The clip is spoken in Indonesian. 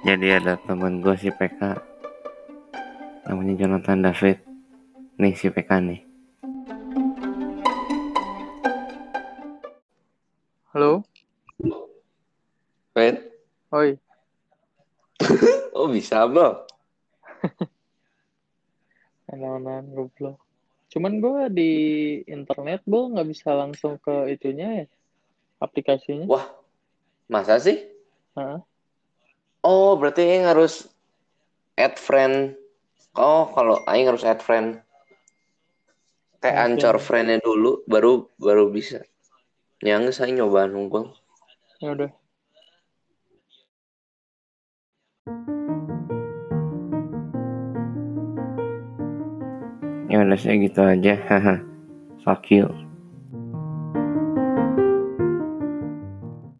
jadi ada temen gue si PK namanya Jonathan David nih si PK nih Halo, Wait, oi. oh bisa bro? Kenalan goblok. Cuman gue di internet gue nggak bisa langsung ke itunya ya, aplikasinya. Wah, masa sih? Hah? Oh, berarti Aing harus add friend. Oh, kalau Aing harus add friend. Kayak Oke. ancor friendnya dulu, baru baru bisa. Yang saya nyoba nunggu. Ya udah. ya udah sih gitu aja haha fuck you